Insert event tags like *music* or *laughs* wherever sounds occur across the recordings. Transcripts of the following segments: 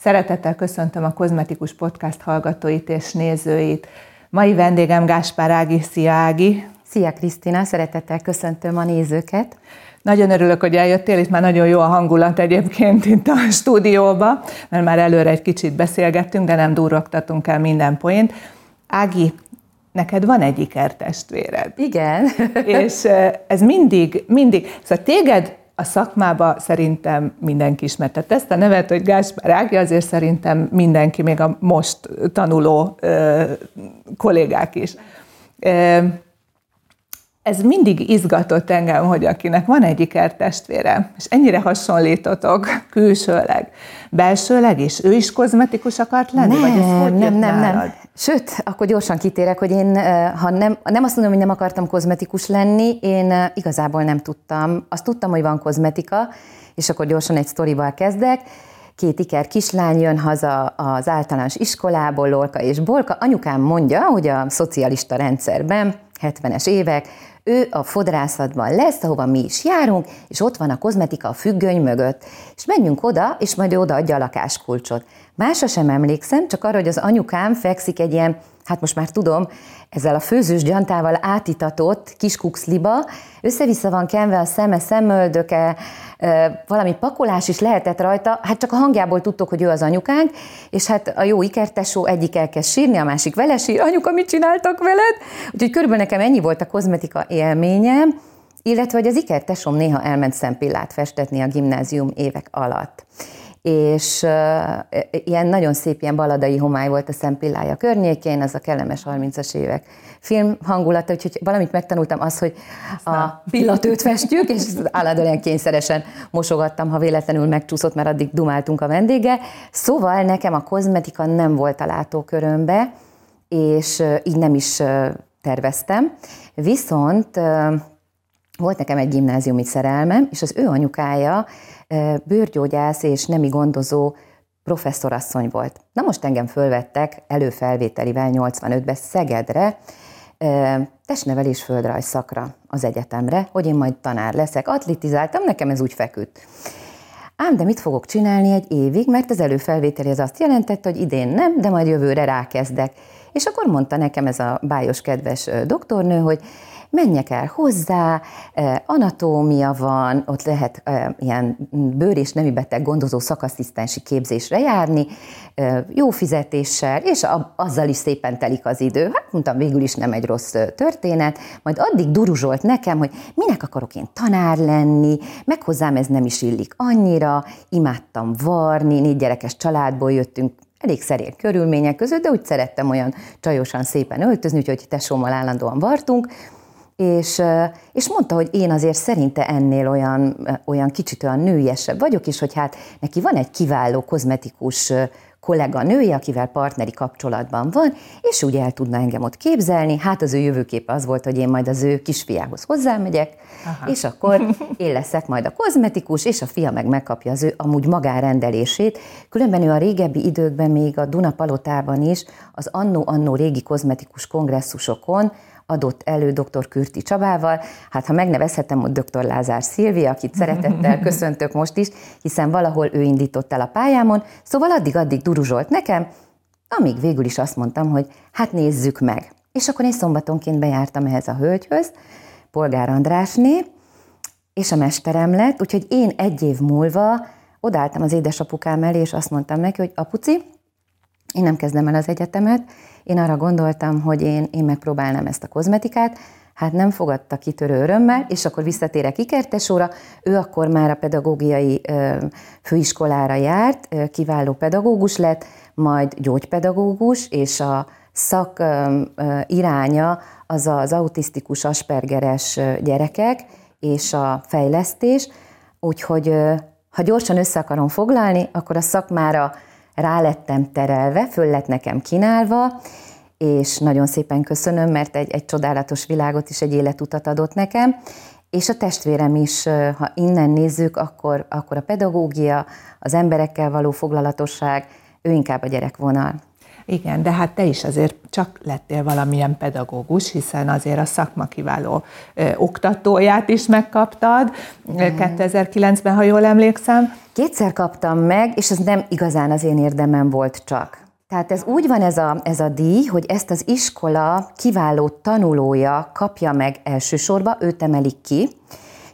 Szeretettel köszöntöm a Kozmetikus Podcast hallgatóit és nézőit. Mai vendégem Gáspár Ági. Szia Ági! Szia Krisztina, szeretettel köszöntöm a nézőket. Nagyon örülök, hogy eljöttél, itt már nagyon jó a hangulat egyébként itt a stúdióba, mert már előre egy kicsit beszélgettünk, de nem durrogtatunk el minden point. Ági, neked van egy ikertestvéred. Igen. És ez mindig, mindig, szóval téged a szakmába szerintem mindenki ismertette ezt a nevet, hogy Gáspár Ági, azért szerintem mindenki, még a most tanuló ö, kollégák is. Ö, ez mindig izgatott engem, hogy akinek van egy ikertestvére, és ennyire hasonlítotok külsőleg, belsőleg is, ő is kozmetikus akart lenni? Nem, vagy ez nem, nem, nem. Sőt, akkor gyorsan kitérek, hogy én, ha nem, nem azt mondom, hogy nem akartam kozmetikus lenni, én igazából nem tudtam. Azt tudtam, hogy van kozmetika, és akkor gyorsan egy sztorival kezdek. Két iker kislány jön haza az általános iskolából, Lorka és Bolka. Anyukám mondja, hogy a szocialista rendszerben 70-es évek, ő a fodrászatban lesz, ahova mi is járunk, és ott van a kozmetika a függöny mögött. És menjünk oda, és majd ő odaadja a lakáskulcsot. Másra sem emlékszem, csak arra, hogy az anyukám fekszik egy ilyen, hát most már tudom, ezzel a főzős gyantával átitatott kis kuxliba, össze-vissza van kenve a szeme, szemöldöke, valami pakolás is lehetett rajta, hát csak a hangjából tudtok, hogy ő az anyukánk, és hát a jó ikertesó egyik elkezd sírni, a másik vele sír, anyuka, mit csináltak veled? Úgyhogy körülbelül nekem ennyi volt a kozmetika élményem, illetve hogy az ikertesom néha elment szempillát festetni a gimnázium évek alatt és uh, ilyen nagyon szép ilyen baladai homály volt a szempillája környékén, az a kellemes 30-as évek film hangulata, úgyhogy valamit megtanultam az, hogy a pillatőt festjük, és állandóan kényszeresen mosogattam, ha véletlenül megcsúszott, mert addig dumáltunk a vendége. Szóval nekem a kozmetika nem volt a látókörömbe, és így nem is terveztem. Viszont volt nekem egy gimnáziumi szerelmem, és az ő anyukája bőrgyógyász és nemi gondozó professzorasszony volt. Na most engem fölvettek előfelvételivel 85-ben Szegedre, testnevelés földrajz szakra az egyetemre, hogy én majd tanár leszek. Atletizáltam, nekem ez úgy feküdt. Ám de mit fogok csinálni egy évig, mert az előfelvételi az azt jelentette, hogy idén nem, de majd jövőre rákezdek. És akkor mondta nekem ez a bájos kedves doktornő, hogy menjek el hozzá, anatómia van, ott lehet ilyen bőr- és nemi beteg gondozó szakaszisztensi képzésre járni, jó fizetéssel, és azzal is szépen telik az idő. Hát mondtam, végül is nem egy rossz történet, majd addig duruzsolt nekem, hogy minek akarok én tanár lenni, meg hozzám ez nem is illik annyira, imádtam varni, négy gyerekes családból jöttünk, elég szerény körülmények között, de úgy szerettem olyan csajosan szépen öltözni, úgyhogy tesómmal állandóan vartunk, és, és mondta, hogy én azért szerinte ennél olyan, olyan kicsit olyan nőiesebb vagyok, és hogy hát neki van egy kiváló kozmetikus kollega nője, akivel partneri kapcsolatban van, és úgy el tudna engem ott képzelni. Hát az ő jövőképe az volt, hogy én majd az ő kisfiához hozzámegyek, Aha. és akkor én leszek majd a kozmetikus, és a fia meg megkapja az ő amúgy magárendelését. Különben ő a régebbi időkben még a Duna Palotában is az annó-annó régi kozmetikus kongresszusokon adott elő dr. Kürti Csabával. Hát ha megnevezhetem, hogy dr. Lázár Szilvia, akit szeretettel *laughs* köszöntök most is, hiszen valahol ő indított el a pályámon, szóval addig-addig duruzsolt nekem, amíg végül is azt mondtam, hogy hát nézzük meg. És akkor én szombatonként bejártam ehhez a hölgyhöz, Polgár Andrásné, és a mesterem lett, úgyhogy én egy év múlva odálltam az édesapukám elé, és azt mondtam neki, hogy apuci, én nem kezdem el az egyetemet, én arra gondoltam, hogy én, én megpróbálnám ezt a kozmetikát, hát nem fogadta kitörő örömmel, és akkor visszatérek Ikertesóra, ő akkor már a pedagógiai ö, főiskolára járt, ö, kiváló pedagógus lett, majd gyógypedagógus, és a szak ö, iránya az az autisztikus, aspergeres gyerekek és a fejlesztés, úgyhogy ha gyorsan össze akarom foglalni, akkor a szakmára rálettem terelve, föl lett nekem kínálva, és nagyon szépen köszönöm, mert egy, egy csodálatos világot is, egy életutat adott nekem, és a testvérem is, ha innen nézzük, akkor, akkor a pedagógia, az emberekkel való foglalatosság, ő inkább a gyerekvonal. Igen, de hát te is azért csak lettél valamilyen pedagógus, hiszen azért a szakma kiváló ö, oktatóját is megkaptad Igen. 2009-ben, ha jól emlékszem. Kétszer kaptam meg, és ez nem igazán az én érdemem volt csak. Tehát ez úgy van ez a, ez a díj, hogy ezt az iskola kiváló tanulója kapja meg elsősorban, őt emelik ki,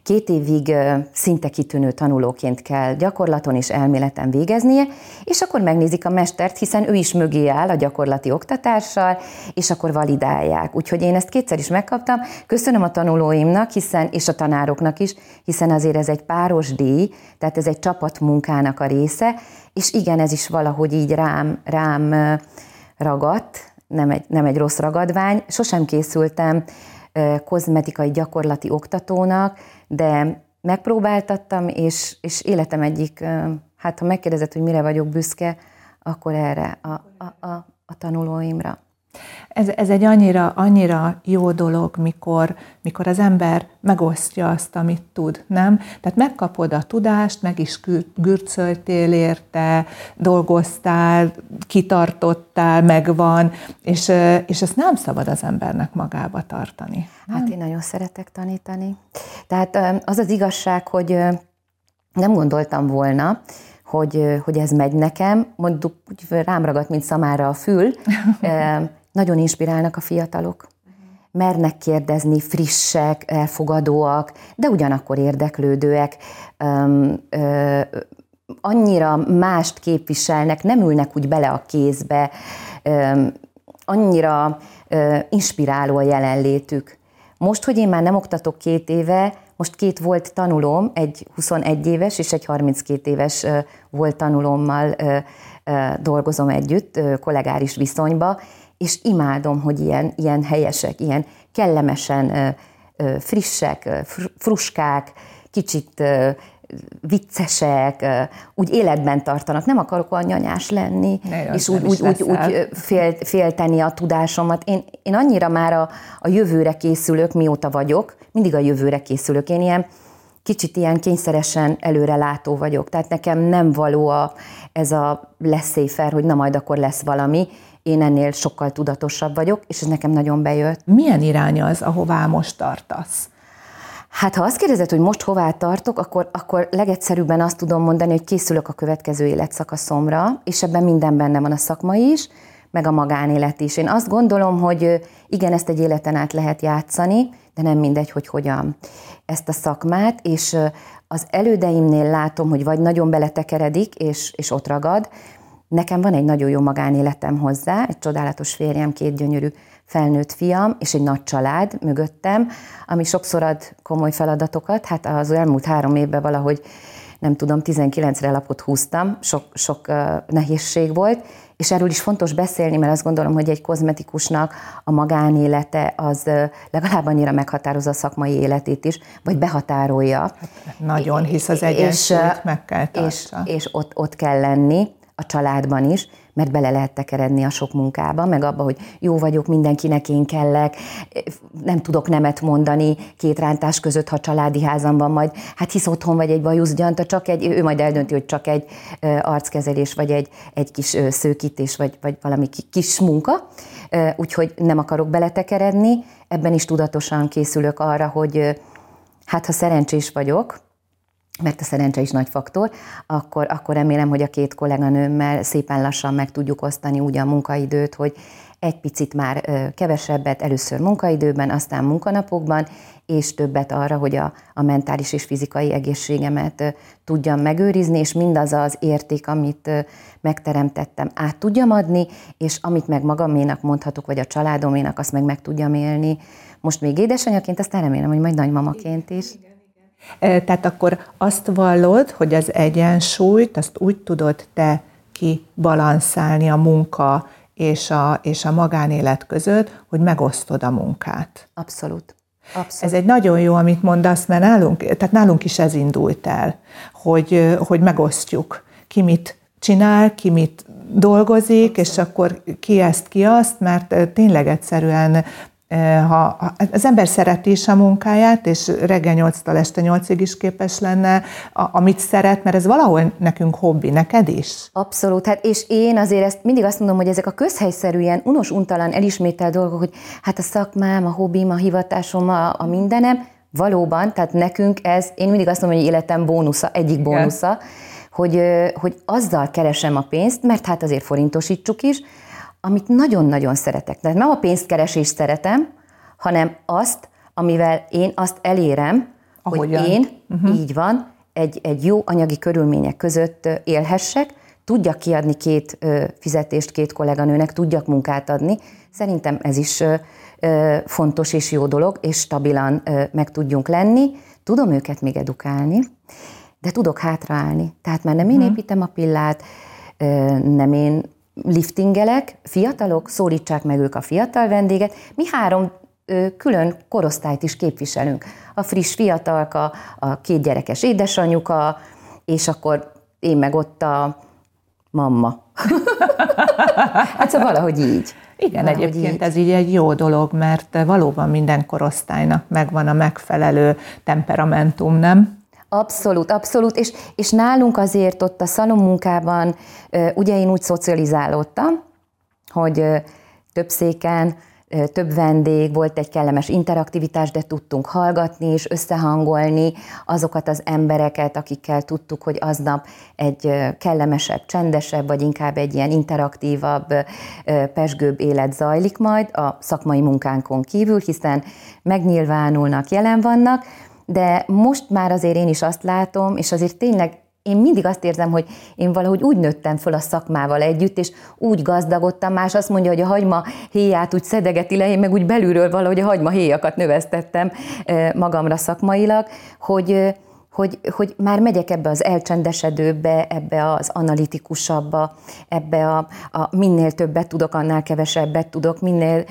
Két évig szinte kitűnő tanulóként kell gyakorlaton és elméleten végeznie, és akkor megnézik a mestert, hiszen ő is mögé áll a gyakorlati oktatással, és akkor validálják. Úgyhogy én ezt kétszer is megkaptam. Köszönöm a tanulóimnak, hiszen, és a tanároknak is, hiszen azért ez egy páros díj, tehát ez egy csapatmunkának a része, és igen, ez is valahogy így rám, rám ragadt, nem egy, nem egy rossz ragadvány. Sosem készültem kozmetikai gyakorlati oktatónak, de megpróbáltattam, és, és életem egyik, hát ha megkérdezed, hogy mire vagyok büszke, akkor erre, a, a, a, a tanulóimra. Ez, ez egy annyira, annyira jó dolog, mikor, mikor az ember megosztja azt, amit tud, nem? Tehát megkapod a tudást, meg is gürcöltél érte, dolgoztál, kitartottál, megvan, és, és ezt nem szabad az embernek magába tartani. Nem? Hát én nagyon szeretek tanítani. Tehát az az igazság, hogy nem gondoltam volna, hogy, hogy ez megy nekem, mondjuk rám ragadt, mint szamára a fül, *laughs* nagyon inspirálnak a fiatalok. Mernek kérdezni, frissek, elfogadóak, de ugyanakkor érdeklődőek, öm, ö, annyira mást képviselnek, nem ülnek úgy bele a kézbe, öm, annyira ö, inspiráló a jelenlétük. Most, hogy én már nem oktatok két éve, most két volt tanulóm, egy 21 éves és egy 32 éves volt tanulómmal dolgozom együtt, kollégáris viszonyba, és imádom, hogy ilyen, ilyen helyesek, ilyen kellemesen frissek, fruskák, kicsit viccesek, úgy életben tartanak. Nem akarok olyan nyanyás lenni, ne, és úgy, úgy, úgy, úgy fél, félteni a tudásomat. Én, én annyira már a, a jövőre készülök, mióta vagyok, mindig a jövőre készülök. Én ilyen kicsit ilyen kényszeresen előre látó vagyok. Tehát nekem nem való a, ez a lesz hogy na majd akkor lesz valami. Én ennél sokkal tudatosabb vagyok, és ez nekem nagyon bejött. Milyen irány az, ahová most tartasz? Hát ha azt kérdezed, hogy most hová tartok, akkor, akkor legegyszerűbben azt tudom mondani, hogy készülök a következő életszakaszomra, és ebben minden benne van a szakma is, meg a magánélet is. Én azt gondolom, hogy igen, ezt egy életen át lehet játszani, de nem mindegy, hogy hogyan ezt a szakmát, és az elődeimnél látom, hogy vagy nagyon beletekeredik, és, és ott ragad. Nekem van egy nagyon jó magánéletem hozzá, egy csodálatos férjem, két gyönyörű felnőtt fiam, és egy nagy család mögöttem, ami sokszor ad komoly feladatokat. Hát az elmúlt három évben valahogy nem tudom, 19-re lapot húztam, sok, sok uh, nehézség volt, és erről is fontos beszélni, mert azt gondolom, hogy egy kozmetikusnak a magánélete az legalább annyira meghatározza a szakmai életét is, vagy behatárolja. Hát nagyon, hisz az egyensúlyt meg kell tartsa. És, és ott, ott kell lenni a családban is, mert bele lehet tekeredni a sok munkába, meg abba, hogy jó vagyok, mindenkinek én kellek, nem tudok nemet mondani két rántás között, ha családi házam van majd, hát hisz otthon vagy egy bajuszgyanta, csak egy, ő majd eldönti, hogy csak egy arckezelés, vagy egy, egy kis szőkítés, vagy, vagy valami kis munka, úgyhogy nem akarok beletekeredni, ebben is tudatosan készülök arra, hogy hát ha szerencsés vagyok, mert a szerencse is nagy faktor, akkor, akkor remélem, hogy a két kolléganőmmel szépen lassan meg tudjuk osztani úgy a munkaidőt, hogy egy picit már kevesebbet először munkaidőben, aztán munkanapokban, és többet arra, hogy a, a mentális és fizikai egészségemet tudjam megőrizni, és mindaz az érték, amit megteremtettem, át tudjam adni, és amit meg magaménak mondhatok, vagy a családoménak, azt meg meg tudjam élni. Most még édesanyaként, aztán remélem, hogy majd nagymamaként is. Igen. Tehát akkor azt vallod, hogy az egyensúlyt, azt úgy tudod te kibalanszálni a munka és a, és a magánélet között, hogy megosztod a munkát. Abszolút. Abszolút. Ez egy nagyon jó, amit mondasz, mert nálunk, tehát nálunk is ez indult el, hogy, hogy megosztjuk, ki mit csinál, ki mit dolgozik, Abszolút. és akkor ki ezt, ki azt, mert tényleg egyszerűen ha az ember szereti is a munkáját, és reggel 8-tól este 8-ig is képes lenne, amit szeret, mert ez valahol nekünk hobbi, neked is? Abszolút, hát és én azért ezt mindig azt mondom, hogy ezek a közhelyszerű ilyen unos, untalan, elismételt dolgok, hogy hát a szakmám, a hobbim, a hivatásom, a, a mindenem, valóban, tehát nekünk ez, én mindig azt mondom, hogy életem bónusza, egyik bónusza, hogy, hogy azzal keresem a pénzt, mert hát azért forintosítsuk is, amit nagyon-nagyon szeretek. Tehát nem a pénzkeresést szeretem, hanem azt, amivel én azt elérem, Ahogyan. hogy én, uh-huh. így van, egy, egy jó anyagi körülmények között élhessek, tudjak kiadni két fizetést két kolléganőnek, tudjak munkát adni. Szerintem ez is fontos és jó dolog, és stabilan meg tudjunk lenni. Tudom őket még edukálni, de tudok hátraállni. Tehát már nem én mhm. építem a pillát, nem én liftingelek, fiatalok, szólítsák meg ők a fiatal vendéget. Mi három külön korosztályt is képviselünk. A friss fiatalka, a két gyerekes édesanyuka, és akkor én meg ott a mamma. *laughs* hát szóval valahogy így. Igen, valahogy egyébként így. ez így egy jó dolog, mert valóban minden korosztálynak megvan a megfelelő temperamentum, nem? Abszolút, abszolút, és, és nálunk azért ott a szalommunkában, ugye én úgy szocializálódtam, hogy több széken, több vendég, volt egy kellemes interaktivitás, de tudtunk hallgatni és összehangolni azokat az embereket, akikkel tudtuk, hogy aznap egy kellemesebb, csendesebb, vagy inkább egy ilyen interaktívabb, pesgőbb élet zajlik majd a szakmai munkánkon kívül, hiszen megnyilvánulnak, jelen vannak, de most már azért én is azt látom, és azért tényleg én mindig azt érzem, hogy én valahogy úgy nőttem föl a szakmával együtt, és úgy gazdagodtam, más azt mondja, hogy a hagyma héját úgy szedegeti le, én meg úgy belülről valahogy a hagyma héjakat növesztettem magamra szakmailag, hogy, hogy, hogy már megyek ebbe az elcsendesedőbe, ebbe az analitikusabbba, ebbe a, a minél többet tudok, annál kevesebbet tudok, minél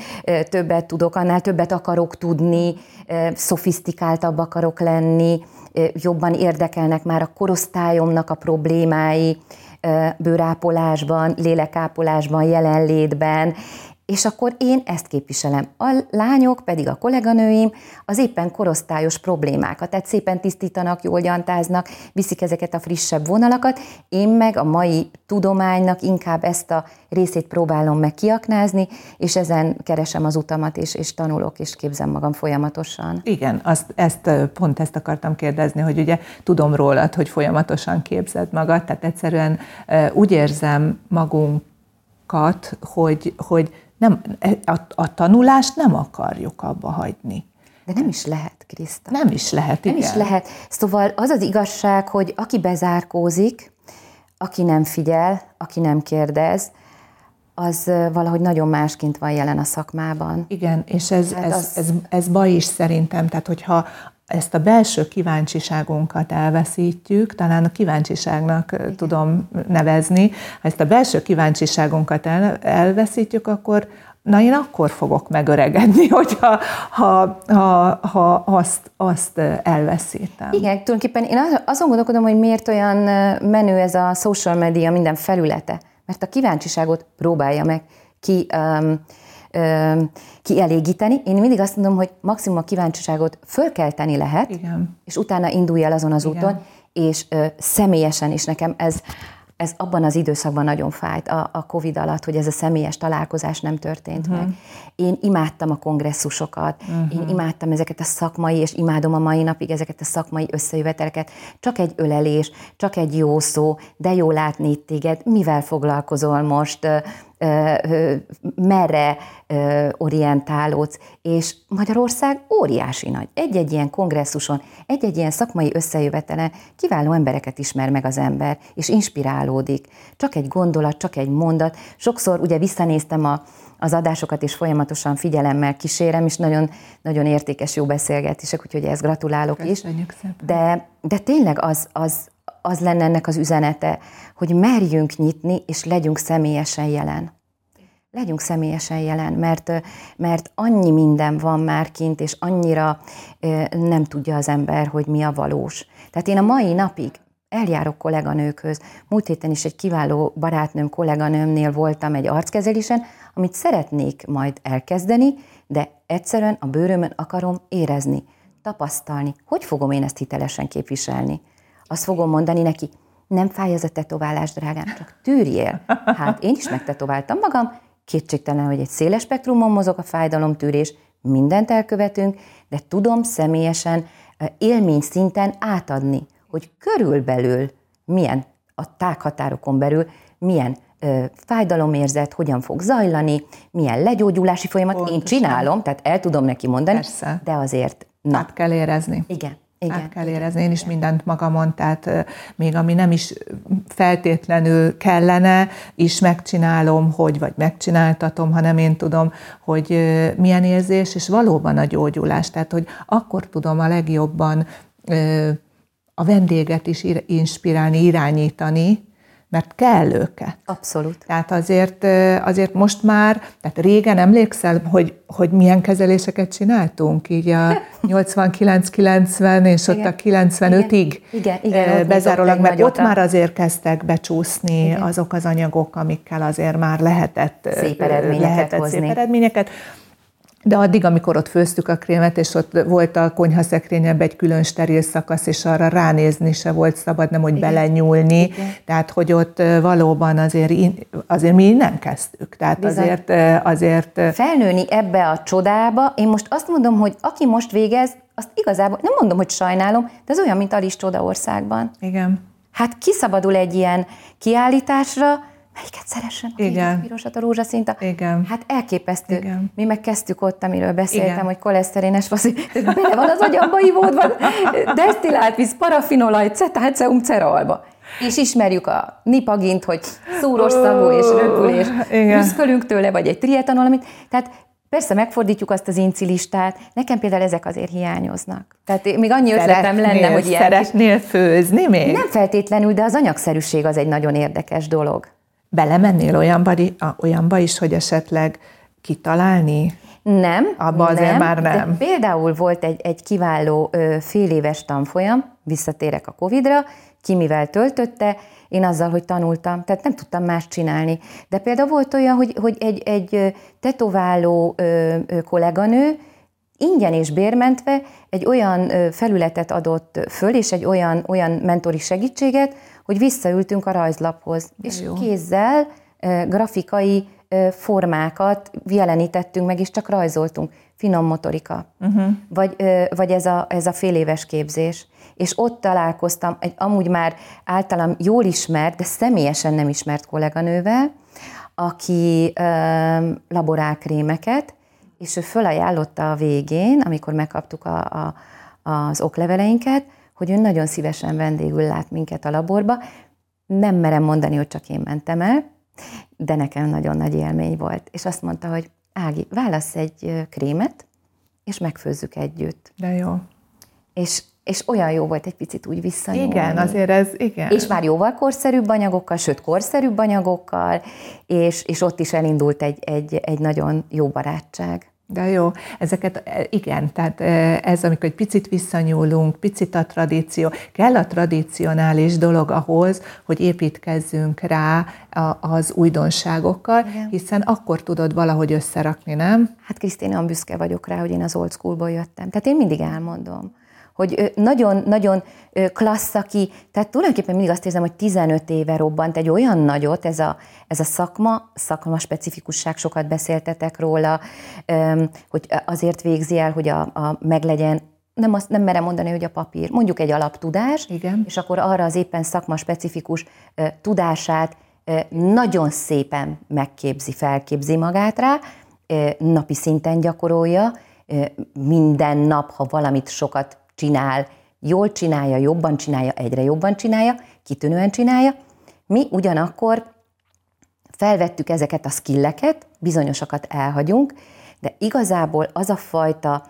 többet tudok, annál többet akarok tudni, szofisztikáltabb akarok lenni, jobban érdekelnek már a korosztályomnak a problémái, bőrápolásban, lélekápolásban, jelenlétben, és akkor én ezt képviselem. A lányok pedig a kolléganőim az éppen korosztályos problémákat, tehát szépen tisztítanak, jól gyantáznak, viszik ezeket a frissebb vonalakat, én meg a mai tudománynak inkább ezt a részét próbálom meg kiaknázni, és ezen keresem az utamat, és, és tanulok, és képzem magam folyamatosan. Igen, azt, ezt, pont ezt akartam kérdezni, hogy ugye tudom rólad, hogy folyamatosan képzed magad, tehát egyszerűen úgy érzem magunkat, hogy, hogy nem, a, a tanulást nem akarjuk abba hagyni. De nem is lehet, Kriszta. Nem is lehet, igen. Nem is lehet. Szóval az az igazság, hogy aki bezárkózik, aki nem figyel, aki nem kérdez, az valahogy nagyon másként van jelen a szakmában. Igen, és ez, ez, az... ez, ez baj is szerintem. Tehát, hogyha ezt a belső kíváncsiságunkat elveszítjük, talán a kíváncsiságnak tudom nevezni, ha ezt a belső kíváncsiságunkat el, elveszítjük, akkor na én akkor fogok megöregedni, *laughs* hogyha ha, ha, ha azt, azt elveszítem. Igen, tulajdonképpen én azon gondolkodom, hogy miért olyan menő ez a social media minden felülete, mert a kíváncsiságot próbálja meg ki um, kielégíteni. Én mindig azt mondom, hogy maximum a kíváncsiságot fölkelteni lehet, Igen. és utána indulj el azon az Igen. úton, és ö, személyesen is nekem ez ez abban az időszakban nagyon fájt a, a Covid alatt, hogy ez a személyes találkozás nem történt uh-huh. meg. Én imádtam a kongresszusokat, uh-huh. én imádtam ezeket a szakmai, és imádom a mai napig ezeket a szakmai összejöveteleket. Csak egy ölelés, csak egy jó szó, de jó látni itt téged, mivel foglalkozol most, merre orientálódsz, és Magyarország óriási nagy. Egy-egy ilyen kongresszuson, egy-egy ilyen szakmai összejövetelen kiváló embereket ismer meg az ember, és inspirálódik. Csak egy gondolat, csak egy mondat. Sokszor ugye visszanéztem a, az adásokat, és folyamatosan figyelemmel kísérem, és nagyon, nagyon értékes, jó beszélgetések, úgyhogy ezt gratulálok Köszönjük is. Szépen. De, de tényleg az, az, az lenne ennek az üzenete, hogy merjünk nyitni, és legyünk személyesen jelen. Legyünk személyesen jelen, mert, mert annyi minden van már kint, és annyira nem tudja az ember, hogy mi a valós. Tehát én a mai napig eljárok kolléganőkhöz. Múlt héten is egy kiváló barátnőm, kolléganőmnél voltam egy arckezelésen, amit szeretnék majd elkezdeni, de egyszerűen a bőrömön akarom érezni, tapasztalni. Hogy fogom én ezt hitelesen képviselni? Azt fogom mondani neki, nem fáj ez a tetoválás, drágám, csak tűrjél. Hát én is megtetováltam magam, kétségtelen, hogy egy széles spektrumon mozog a fájdalomtűrés, mindent elkövetünk, de tudom személyesen élmény szinten átadni, hogy körülbelül milyen a tághatárokon belül milyen ö, fájdalomérzet, hogyan fog zajlani, milyen legyógyulási folyamat. Pontosan. Én csinálom, tehát el tudom neki mondani, Persze. de azért na. Át kell érezni. Igen. Igen, át kell érezni. Én is mindent magamon, tehát még ami nem is feltétlenül kellene, is megcsinálom, hogy vagy megcsináltatom, hanem én tudom, hogy milyen érzés, és valóban a gyógyulás. Tehát, hogy akkor tudom a legjobban a vendéget is inspirálni, irányítani, mert kell őket. Abszolút. Tehát azért, azért most már, tehát régen emlékszel, hogy, hogy milyen kezeléseket csináltunk, így a *laughs* 89-90 és igen. ott a 95-ig igen, igen, bezárólag, mert ott már azért kezdtek becsúszni igen. azok az anyagok, amikkel azért már lehetett szép eredményeket lehetett hozni. Szép eredményeket. De addig, amikor ott főztük a krémet, és ott volt a konyhaszekrényebb egy külön steril szakasz, és arra ránézni se volt szabad, nem hogy Igen. belenyúlni. Igen. Tehát, hogy ott valóban azért, azért mi innen kezdtük. Tehát Bizony. azért, azért... Felnőni ebbe a csodába, én most azt mondom, hogy aki most végez, azt igazából nem mondom, hogy sajnálom, de ez olyan, mint Alice Csodaországban. Igen. Hát kiszabadul egy ilyen kiállításra, melyiket szeressen? Igen. A pirosat, a rózsaszint. Igen. Hát elképesztő. Igen. Mi meg kezdtük ott, amiről beszéltem, Igen. hogy koleszterénes faszi, bele van az agyamba ivódva, desztillált víz, parafinolaj, cetáceum, ceralba. És ismerjük a nipagint, hogy szúros szagú és röpül, és üszkölünk tőle, vagy egy trietanol, amit, tehát Persze megfordítjuk azt az incilistát, nekem például ezek azért hiányoznak. Tehát még annyi ötletem lenne, hogy ilyen... Szeretnél főzni még? Nem feltétlenül, de az anyagszerűség az egy nagyon érdekes dolog. Belemennél olyanba, olyanba is, hogy esetleg kitalálni? Nem. Abba azért nem, már nem. De például volt egy, egy kiváló fél éves tanfolyam, visszatérek a Covid-ra, ki mivel töltötte, én azzal, hogy tanultam, tehát nem tudtam más csinálni. De például volt olyan, hogy, hogy egy, egy tetováló ö, ö, kolléganő ingyen és bérmentve egy olyan felületet adott föl, és egy olyan, olyan mentori segítséget, hogy visszaültünk a rajzlaphoz, De és jó. kézzel grafikai formákat jelenítettünk meg, és csak rajzoltunk. Finom motorika. Uh-huh. Vagy, vagy ez, a, ez a fél éves képzés. És ott találkoztam egy amúgy már általam jól ismert, de személyesen nem ismert kolléganővel, aki ö, laborál krémeket, és ő fölajánlotta a végén, amikor megkaptuk a, a, az okleveleinket, hogy ő nagyon szívesen vendégül lát minket a laborba. Nem merem mondani, hogy csak én mentem el, de nekem nagyon nagy élmény volt. És azt mondta, hogy Ági, válasz egy krémet, és megfőzzük együtt. De jó. És, és olyan jó volt egy picit úgy visszanyúlni. Igen, azért ez, igen. És már jóval korszerűbb anyagokkal, sőt korszerűbb anyagokkal, és, és ott is elindult egy, egy, egy nagyon jó barátság. De jó, ezeket e, igen, tehát e, ez, amikor egy picit visszanyúlunk, picit a tradíció, kell a tradicionális dolog ahhoz, hogy építkezzünk rá az újdonságokkal, igen. hiszen akkor tudod valahogy összerakni, nem? Hát Krisztina, büszke vagyok rá, hogy én az old schoolból jöttem. Tehát én mindig elmondom hogy nagyon-nagyon klassz, aki, tehát tulajdonképpen mindig azt érzem, hogy 15 éve robbant egy olyan nagyot, ez a, ez a szakma, szakma specifikusság, sokat beszéltetek róla, hogy azért végzi el, hogy a, a meglegyen nem, azt, nem merem mondani, hogy a papír, mondjuk egy alaptudás, Igen. és akkor arra az éppen szakma specifikus tudását nagyon szépen megképzi, felképzi magát rá, napi szinten gyakorolja, minden nap, ha valamit sokat csinál, jól csinálja, jobban csinálja, egyre jobban csinálja, kitűnően csinálja. Mi ugyanakkor felvettük ezeket a skilleket, bizonyosakat elhagyunk, de igazából az a fajta,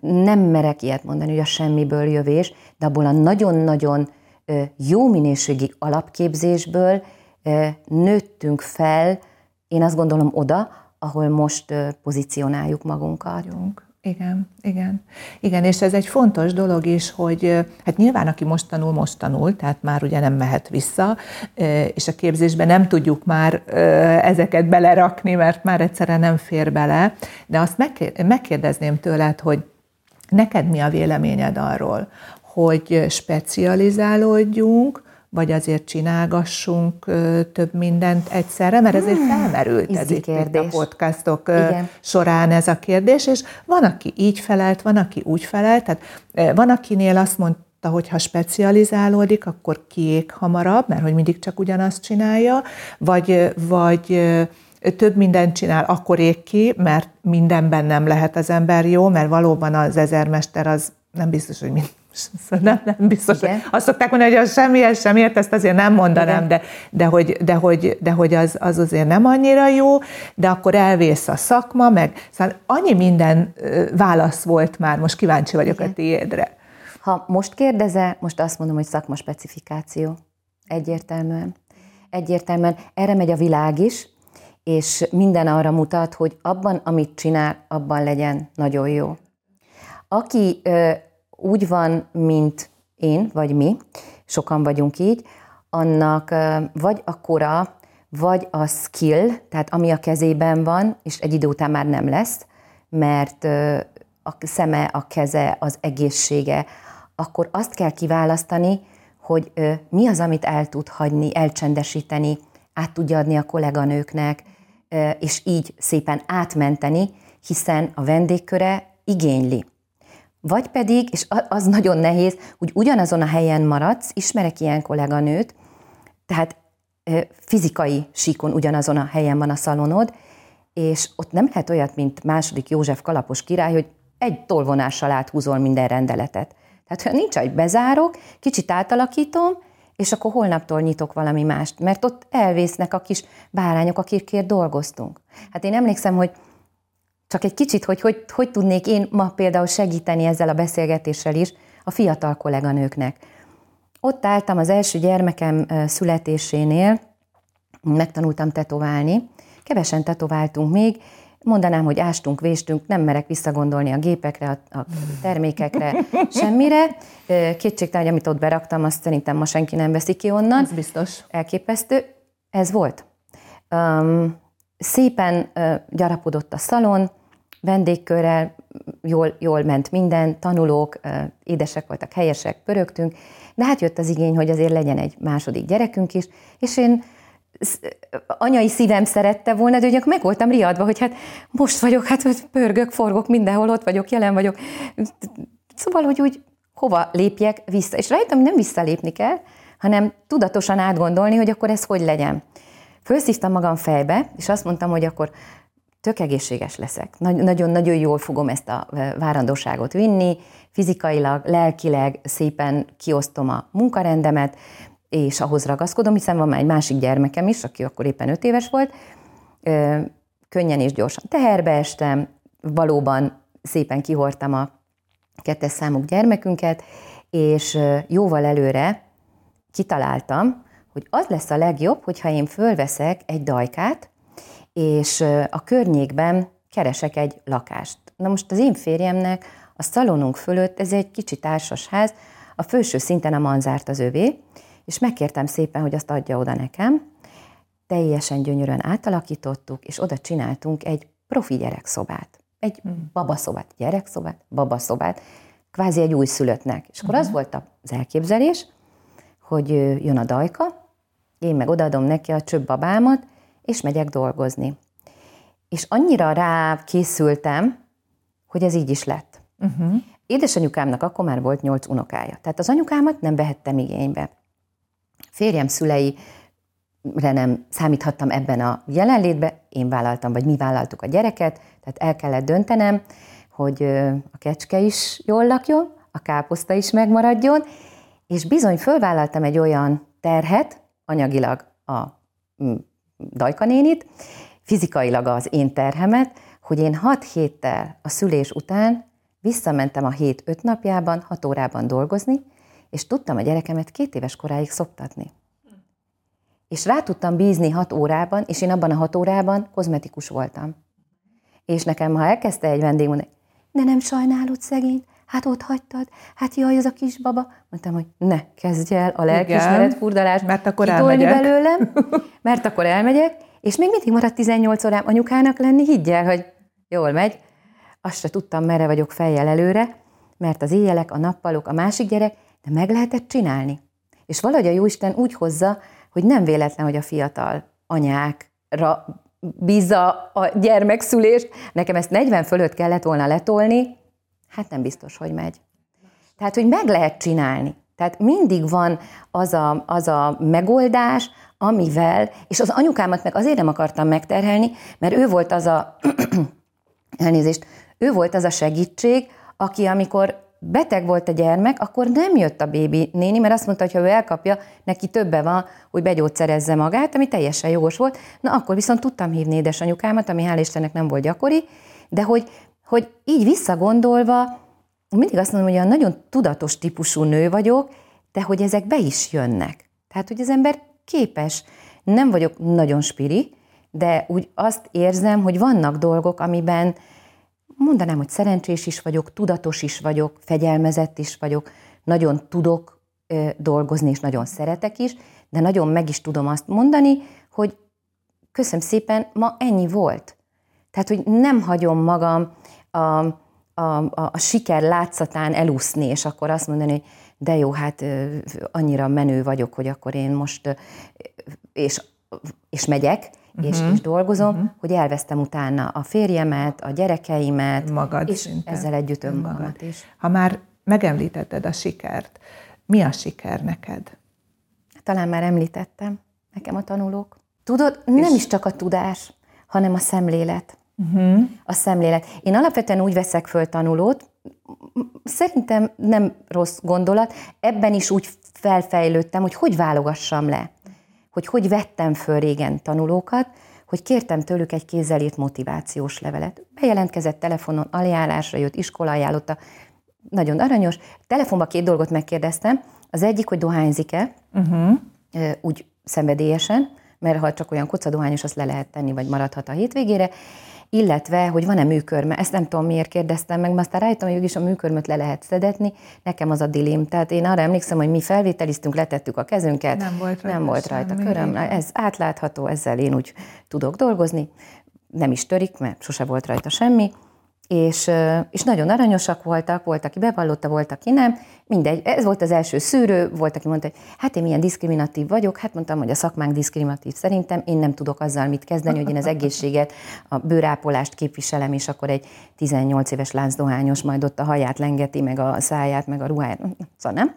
nem merek ilyet mondani, hogy a semmiből jövés, de abból a nagyon-nagyon jó minőségi alapképzésből nőttünk fel, én azt gondolom oda, ahol most pozícionáljuk magunkat. Vagyunk Igen, igen. Igen, és ez egy fontos dolog is, hogy hát nyilván aki most tanul, most tanul, tehát már ugye nem mehet vissza, és a képzésben nem tudjuk már ezeket belerakni, mert már egyszerűen nem fér bele, de azt megkérdezném tőled, hogy neked mi a véleményed arról, hogy specializálódjunk, vagy azért csinálgassunk több mindent egyszerre, mert ezért hmm, felmerült ez itt, itt a podcastok Igen. során ez a kérdés, és van, aki így felelt, van, aki úgy felelt, tehát van, akinél azt mondta, hogy ha specializálódik, akkor kiég hamarabb, mert hogy mindig csak ugyanazt csinálja, vagy, vagy több mindent csinál, akkor ég ki, mert mindenben nem lehet az ember jó, mert valóban az ezermester az nem biztos, hogy mind, *laughs* nem, nem biztos. Igen. Azt szokták mondani, hogy az semmihez sem ért, ezt azért nem mondanám, de, de, hogy, de, hogy, de hogy az, az azért nem annyira jó, de akkor elvész a szakma, meg szóval annyi minden válasz volt már, most kíváncsi vagyok Igen. a tiédre. Ha most kérdezel, most azt mondom, hogy szakma specifikáció. Egyértelműen. Egyértelműen. Erre megy a világ is, és minden arra mutat, hogy abban, amit csinál, abban legyen nagyon jó. Aki úgy van, mint én, vagy mi, sokan vagyunk így, annak vagy a kora, vagy a skill, tehát ami a kezében van, és egy idő után már nem lesz, mert a szeme, a keze, az egészsége, akkor azt kell kiválasztani, hogy mi az, amit el tud hagyni, elcsendesíteni, át tudja adni a kolléganőknek, és így szépen átmenteni, hiszen a vendégköre igényli. Vagy pedig, és az nagyon nehéz, hogy ugyanazon a helyen maradsz, ismerek ilyen kolléganőt, tehát fizikai síkon ugyanazon a helyen van a szalonod, és ott nem lehet olyat, mint második József kalapos király, hogy egy tolvonással áthúzol minden rendeletet. Tehát, ha nincs, hogy bezárok, kicsit átalakítom, és akkor holnaptól nyitok valami mást, mert ott elvésznek a kis bárányok, akikért dolgoztunk. Hát én emlékszem, hogy csak egy kicsit, hogy, hogy hogy tudnék én ma például segíteni ezzel a beszélgetéssel is a fiatal kolléganőknek. Ott álltam az első gyermekem születésénél, megtanultam tetoválni, kevesen tetováltunk még, mondanám, hogy ástunk, véstünk, nem merek visszagondolni a gépekre, a, a termékekre, *laughs* semmire. Kétségtelen, hogy amit ott beraktam, azt szerintem ma senki nem veszi ki onnan. Ez biztos. Elképesztő. Ez volt. Um, szépen uh, gyarapodott a szalon, vendégkörrel, jól, jól ment minden, tanulók, édesek voltak, helyesek, pörögtünk, de hát jött az igény, hogy azért legyen egy második gyerekünk is, és én anyai szívem szerette volna, de ugye meg voltam riadva, hogy hát most vagyok, hát hogy pörgök, forgok, mindenhol ott vagyok, jelen vagyok. Szóval, hogy úgy hova lépjek vissza. És rájöttem, hogy nem visszalépni kell, hanem tudatosan átgondolni, hogy akkor ez hogy legyen. Fölszívtam magam fejbe, és azt mondtam, hogy akkor tök egészséges leszek. Nagyon-nagyon jól fogom ezt a várandóságot vinni, fizikailag, lelkileg szépen kiosztom a munkarendemet, és ahhoz ragaszkodom, hiszen van már egy másik gyermekem is, aki akkor éppen öt éves volt, könnyen és gyorsan teherbe estem, valóban szépen kihortam a kettes számú gyermekünket, és jóval előre kitaláltam, hogy az lesz a legjobb, hogyha én fölveszek egy dajkát, és a környékben keresek egy lakást. Na most az én férjemnek a szalonunk fölött, ez egy kicsi társasház, a felső szinten a manzárt az övé, és megkértem szépen, hogy azt adja oda nekem. Teljesen gyönyörűen átalakítottuk, és oda csináltunk egy profi gyerekszobát. Egy hmm. babaszobát, gyerekszobát, babaszobát, kvázi egy újszülöttnek. És akkor az hmm. volt az elképzelés, hogy jön a dajka, én meg odaadom neki a csöbb babámat, és megyek dolgozni. És annyira rá készültem, hogy ez így is lett. Uh-huh. Édesanyukámnak akkor már volt nyolc unokája. Tehát az anyukámat nem vehettem igénybe. Férjem szülei nem számíthattam ebben a jelenlétbe, én vállaltam, vagy mi vállaltuk a gyereket, tehát el kellett döntenem, hogy a kecske is jól lakjon, a káposzta is megmaradjon, és bizony fölvállaltam egy olyan terhet, anyagilag a Dajka nénit, fizikailag az én terhemet, hogy én hat héttel a szülés után visszamentem a hét öt napjában, hat órában dolgozni, és tudtam a gyerekemet két éves koráig szoptatni. És rá tudtam bízni hat órában, és én abban a hat órában kozmetikus voltam. És nekem, ha elkezdte egy vendég mondani, de nem sajnálod szegényt, hát ott hagytad, hát jaj, az a kis baba. Mondtam, hogy ne, kezdj el a lelkismeret furdalást mert akkor elmegyek. belőlem, mert akkor elmegyek, és még mindig maradt 18 órám anyukának lenni, higgyel, hogy jól megy. Azt se tudtam, merre vagyok fejjel előre, mert az éjjelek, a nappalok, a másik gyerek, de meg lehetett csinálni. És valahogy a Jóisten úgy hozza, hogy nem véletlen, hogy a fiatal anyákra bízza a gyermekszülést. Nekem ezt 40 fölött kellett volna letolni, hát nem biztos, hogy megy. Tehát, hogy meg lehet csinálni. Tehát mindig van az a, az a megoldás, amivel, és az anyukámat meg azért nem akartam megterhelni, mert ő volt az a, *clears throat* elnézést, ő volt az a segítség, aki amikor beteg volt a gyermek, akkor nem jött a bébi néni, mert azt mondta, hogy ha ő elkapja, neki többe van, hogy begyógyszerezze magát, ami teljesen jogos volt. Na akkor viszont tudtam hívni édesanyukámat, ami hál' Istennek nem volt gyakori, de hogy, hogy így visszagondolva, mindig azt mondom, hogy olyan nagyon tudatos típusú nő vagyok, de hogy ezek be is jönnek. Tehát, hogy az ember képes. Nem vagyok nagyon spiri, de úgy azt érzem, hogy vannak dolgok, amiben mondanám, hogy szerencsés is vagyok, tudatos is vagyok, fegyelmezett is vagyok, nagyon tudok ö, dolgozni, és nagyon szeretek is, de nagyon meg is tudom azt mondani, hogy köszönöm szépen, ma ennyi volt. Tehát, hogy nem hagyom magam a, a, a, a siker látszatán elúszni, és akkor azt mondani, hogy de jó, hát annyira menő vagyok, hogy akkor én most, és, és megyek, uh-huh. és, és dolgozom, uh-huh. hogy elvesztem utána a férjemet, a gyerekeimet, Magad és szinte. ezzel együtt önmagamat is. Ha már megemlítetted a sikert, mi a siker neked? Talán már említettem, nekem a tanulók. Tudod, nem is csak a tudás, hanem a szemlélet. Uh-huh. A szemlélet. Én alapvetően úgy veszek föl tanulót, szerintem nem rossz gondolat, ebben is úgy felfejlődtem, hogy hogy válogassam le hogy hogy vettem föl régen tanulókat, hogy kértem tőlük egy kézzelírt motivációs levelet. Bejelentkezett telefonon, aljárásra jött, iskola ajánlotta, nagyon aranyos. Telefonban két dolgot megkérdeztem. Az egyik, hogy dohányzik-e, uh-huh. úgy szenvedélyesen, mert ha csak olyan kocadohányos, azt le lehet tenni, vagy maradhat a hétvégére illetve, hogy van-e műkörme. Ezt nem tudom, miért kérdeztem meg, mert aztán rájöttem, hogy is a műkörmöt le lehet szedetni. Nekem az a dilém. Tehát én arra emlékszem, hogy mi felvételiztünk, letettük a kezünket. Nem volt rajta, nem volt rajta köröm. Ez átlátható, ezzel én úgy tudok dolgozni. Nem is törik, mert sose volt rajta semmi és, és nagyon aranyosak voltak, volt, aki bevallotta, volt, aki nem, mindegy, ez volt az első szűrő, volt, aki mondta, hogy hát én milyen diszkriminatív vagyok, hát mondtam, hogy a szakmánk diszkriminatív szerintem, én nem tudok azzal mit kezdeni, hogy én az egészséget, a bőrápolást képviselem, és akkor egy 18 éves láncdohányos majd ott a haját lengeti, meg a száját, meg a ruháját, szóval nem.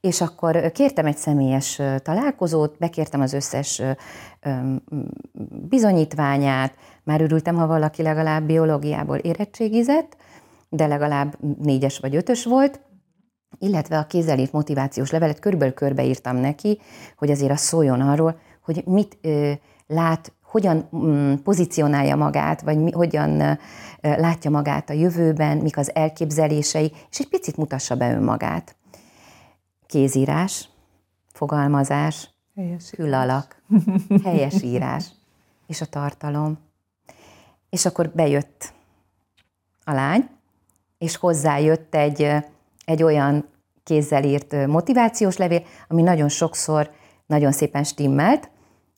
És akkor kértem egy személyes találkozót, bekértem az összes bizonyítványát, már örültem, ha valaki legalább biológiából érettségizett, de legalább négyes vagy ötös volt, illetve a kézelít motivációs levelet körülbelül körbeírtam neki, hogy azért az szóljon arról, hogy mit ö, lát, hogyan mm, pozícionálja magát, vagy mi, hogyan ö, látja magát a jövőben, mik az elképzelései, és egy picit mutassa be önmagát. Kézírás, fogalmazás, helyes külalak, helyes írás, és a tartalom. És akkor bejött a lány, és hozzájött egy, egy olyan kézzel írt motivációs levél, ami nagyon sokszor nagyon szépen stimmelt,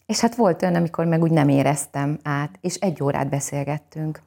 és hát volt olyan, amikor meg úgy nem éreztem át, és egy órát beszélgettünk.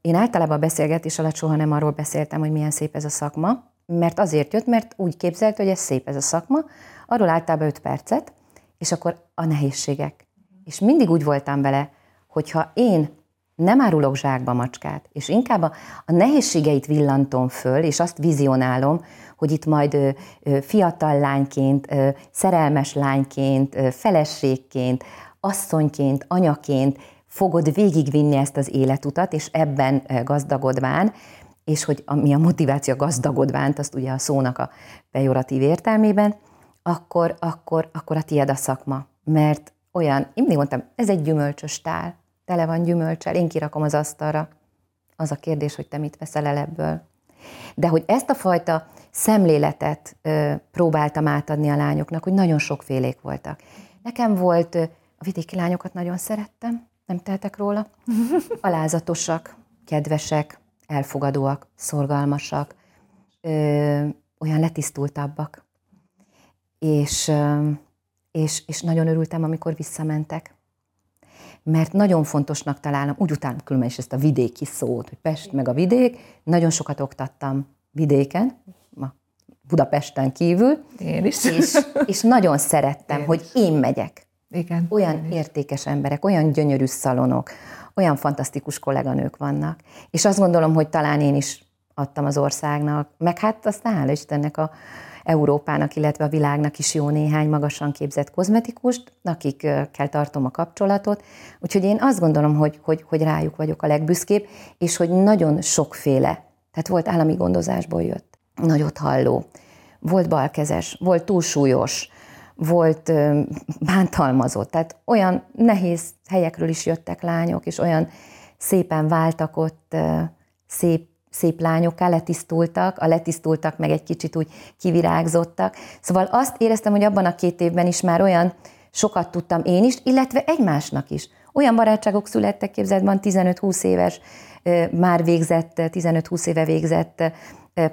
Én általában a beszélgetés alatt soha nem arról beszéltem, hogy milyen szép ez a szakma, mert azért jött, mert úgy képzelt, hogy ez szép ez a szakma, arról általában 5 percet, és akkor a nehézségek. És mindig úgy voltam vele, hogyha én nem árulok zsákba macskát, és inkább a, a nehézségeit villantom föl, és azt vizionálom, hogy itt majd ö, ö, fiatal lányként, ö, szerelmes lányként, ö, feleségként, asszonyként, anyaként fogod végigvinni ezt az életutat, és ebben gazdagodván, és hogy mi a motiváció gazdagodvánt, azt ugye a szónak a pejoratív értelmében, akkor, akkor, akkor a tied a szakma. Mert olyan, én mindig mondtam, ez egy gyümölcsös tál, tele van gyümölcsel, én kirakom az asztalra. Az a kérdés, hogy te mit veszel el ebből. De hogy ezt a fajta szemléletet ö, próbáltam átadni a lányoknak, hogy nagyon sokfélék voltak. Nekem volt, ö, a vidéki lányokat nagyon szerettem, nem teltek róla, *laughs* alázatosak, kedvesek, elfogadóak, szorgalmasak, ö, olyan letisztultabbak. És, ö, és, és nagyon örültem, amikor visszamentek. Mert nagyon fontosnak találom, úgy utálom különben is ezt a vidéki szót, hogy Pest meg a vidék, nagyon sokat oktattam vidéken, Budapesten kívül. Én is. És, és nagyon szerettem, én hogy én megyek. Igen. Olyan értékes emberek, olyan gyönyörű szalonok, olyan fantasztikus kolléganők vannak. És azt gondolom, hogy talán én is adtam az országnak, meg hát aztán hála Istennek a Európának, illetve a világnak is jó néhány magasan képzett kozmetikust, akikkel tartom a kapcsolatot. Úgyhogy én azt gondolom, hogy, hogy, hogy rájuk vagyok a legbüszkébb, és hogy nagyon sokféle, tehát volt állami gondozásból jött, nagyot halló, volt balkezes, volt túlsúlyos, volt bántalmazott, tehát olyan nehéz helyekről is jöttek lányok, és olyan szépen váltak ott szép, szép lányokká, letisztultak, a letisztultak meg egy kicsit úgy kivirágzottak. Szóval azt éreztem, hogy abban a két évben is már olyan sokat tudtam én is, illetve egymásnak is. Olyan barátságok születtek, képzeld, van 15-20 éves, már végzett, 15-20 éve végzett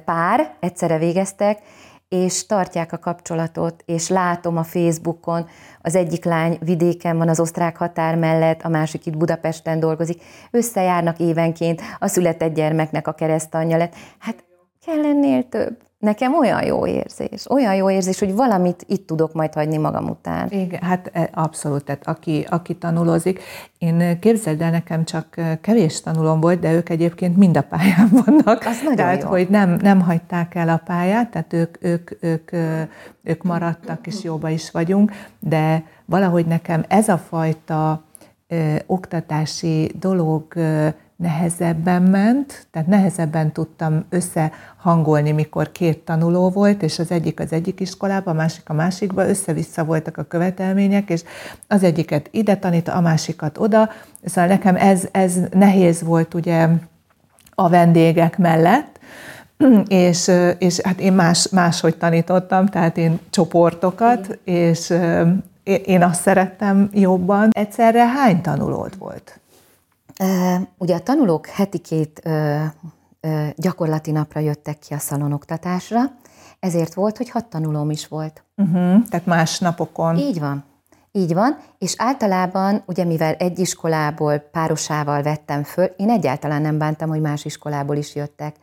pár, egyszerre végeztek, és tartják a kapcsolatot, és látom a Facebookon, az egyik lány vidéken van az osztrák határ mellett, a másik itt Budapesten dolgozik, összejárnak évenként, a született gyermeknek a keresztanyja lett. Hát kell ennél több. Nekem olyan jó érzés, olyan jó érzés, hogy valamit itt tudok majd hagyni magam után. Igen, hát e, abszolút, tehát aki, aki tanulozik. Én képzeld el, nekem csak kevés tanulom volt, de ők egyébként mind a pályán *laughs* vannak. Az nagyon tehát, jó. hogy nem, nem hagyták el a pályát, tehát ők, ők, ők, ők maradtak, és jóba is vagyunk, de valahogy nekem ez a fajta ö, oktatási dolog ö, nehezebben ment, tehát nehezebben tudtam összehangolni, mikor két tanuló volt, és az egyik az egyik iskolában, a másik a másikba, össze-vissza voltak a követelmények, és az egyiket ide tanít, a másikat oda, szóval nekem ez, ez nehéz volt ugye a vendégek mellett, és, és hát én más, máshogy tanítottam, tehát én csoportokat, és én azt szerettem jobban. Egyszerre hány tanulód volt? Ugye a tanulók heti két gyakorlati napra jöttek ki a szalonoktatásra, ezért volt, hogy hat tanulóm is volt. Uh-huh, tehát más napokon. Így van. Így van, és általában, ugye mivel egy iskolából párosával vettem föl, én egyáltalán nem bántam, hogy más iskolából is jöttek.